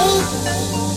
hope.